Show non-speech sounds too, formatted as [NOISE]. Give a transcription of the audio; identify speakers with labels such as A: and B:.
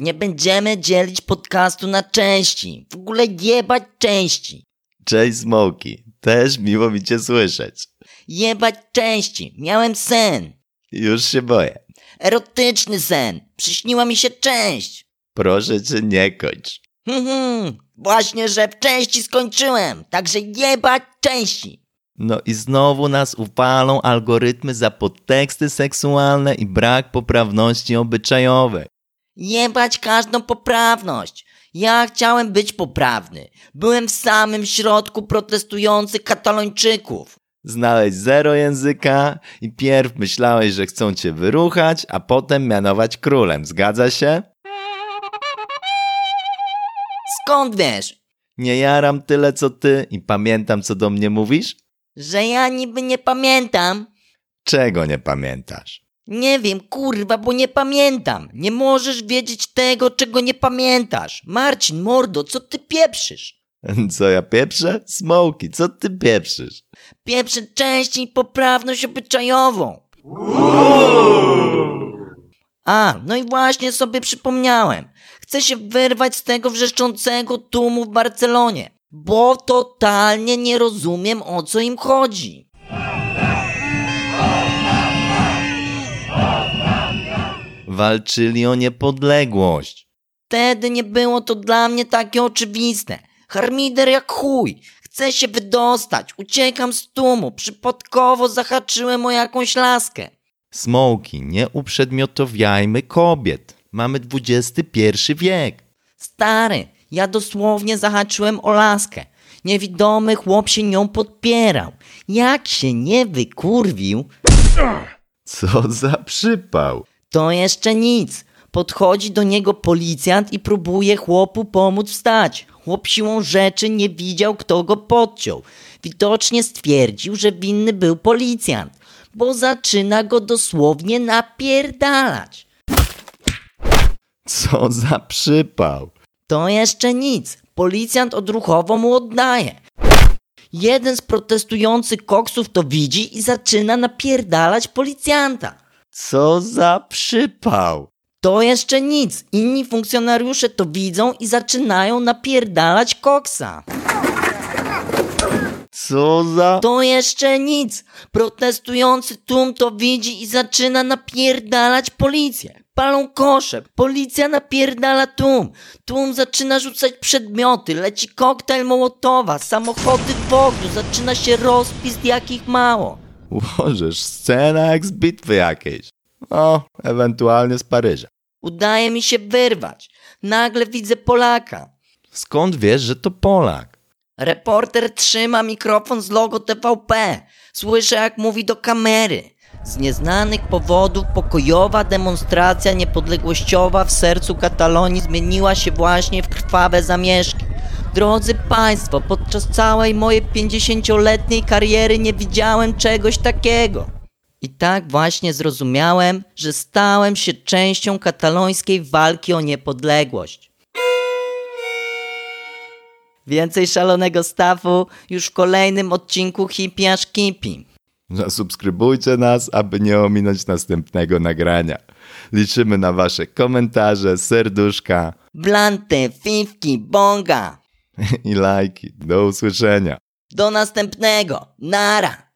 A: nie będziemy dzielić podcastu na części. W ogóle jebać części.
B: Cześć Smoki, też miło mi cię słyszeć.
A: Jebać części. Miałem sen.
B: Już się boję.
A: Erotyczny sen. Przyśniła mi się część.
B: Proszę cię nie kończ.
A: Hmm. Właśnie, że w części skończyłem. Także jebać części.
B: No i znowu nas upalą algorytmy za podteksty seksualne i brak poprawności obyczajowej.
A: Jebać każdą poprawność. Ja chciałem być poprawny. Byłem w samym środku protestujących katalończyków.
B: Znaleźć zero języka i pierw myślałeś, że chcą cię wyruchać, a potem mianować królem. Zgadza się?
A: Skąd wiesz,
B: Nie jaram tyle co ty i pamiętam co do mnie mówisz?
A: że ja niby nie pamiętam?
B: Czego nie pamiętasz?
A: Nie wiem, kurwa, bo nie pamiętam. Nie możesz wiedzieć tego, czego nie pamiętasz. Marcin, mordo, co ty pieprzysz? [LAUGHS]
B: Co ja pieprzę? Smoki, co ty pieprzysz?
A: Pieprzę częściej poprawność obyczajową. A, no i właśnie sobie przypomniałem. Chcę się wyrwać z tego wrzeszczącego tłumu w Barcelonie, bo totalnie nie rozumiem o co im chodzi.
B: Walczyli o niepodległość.
A: Wtedy nie było to dla mnie takie oczywiste. Harmider jak chuj. Chcę się wydostać. Uciekam z tłumu. Przypadkowo zahaczyłem o jakąś laskę.
B: Smoki, nie uprzedmiotowiajmy kobiet. Mamy XXI wiek.
A: Stary, ja dosłownie zahaczyłem o laskę. Niewidomy chłop się nią podpierał. Jak się nie wykurwił,
B: Co za przypał.
A: To jeszcze nic. Podchodzi do niego policjant i próbuje chłopu pomóc wstać. Chłop siłą rzeczy nie widział, kto go podciął. Widocznie stwierdził, że winny był policjant, bo zaczyna go dosłownie napierdalać.
B: Co za przypał.
A: To jeszcze nic. Policjant odruchowo mu oddaje. Jeden z protestujących koksów to widzi i zaczyna napierdalać policjanta.
B: Co za przypał.
A: To jeszcze nic. Inni funkcjonariusze to widzą i zaczynają napierdalać koksa.
B: Co za...
A: To jeszcze nic. Protestujący tłum to widzi i zaczyna napierdalać policję. Palą kosze. Policja napierdala tłum. Tłum zaczyna rzucać przedmioty. Leci koktajl Mołotowa. Samochody w ogniu. Zaczyna się rozpis jakich mało.
B: Łożesz scena jak z bitwy jakiejś. O, ewentualnie z Paryża.
A: Udaje mi się wyrwać. Nagle widzę Polaka.
B: Skąd wiesz, że to Polak?
A: Reporter trzyma mikrofon z logo TVP. Słyszę, jak mówi do kamery. Z nieznanych powodów pokojowa demonstracja niepodległościowa w sercu Katalonii zmieniła się właśnie w krwawe zamieszki. Drodzy Państwo, podczas całej mojej 50-letniej kariery nie widziałem czegoś takiego. I tak właśnie zrozumiałem, że stałem się częścią katalońskiej walki o niepodległość. Więcej szalonego stawu już w kolejnym odcinku Hippie aż Kipi.
B: Zasubskrybujcie nas, aby nie ominąć następnego nagrania. Liczymy na wasze komentarze, serduszka
A: Blanty, fifki, bonga. [LAUGHS]
B: i lajki. Do usłyszenia.
A: Do następnego. Nara.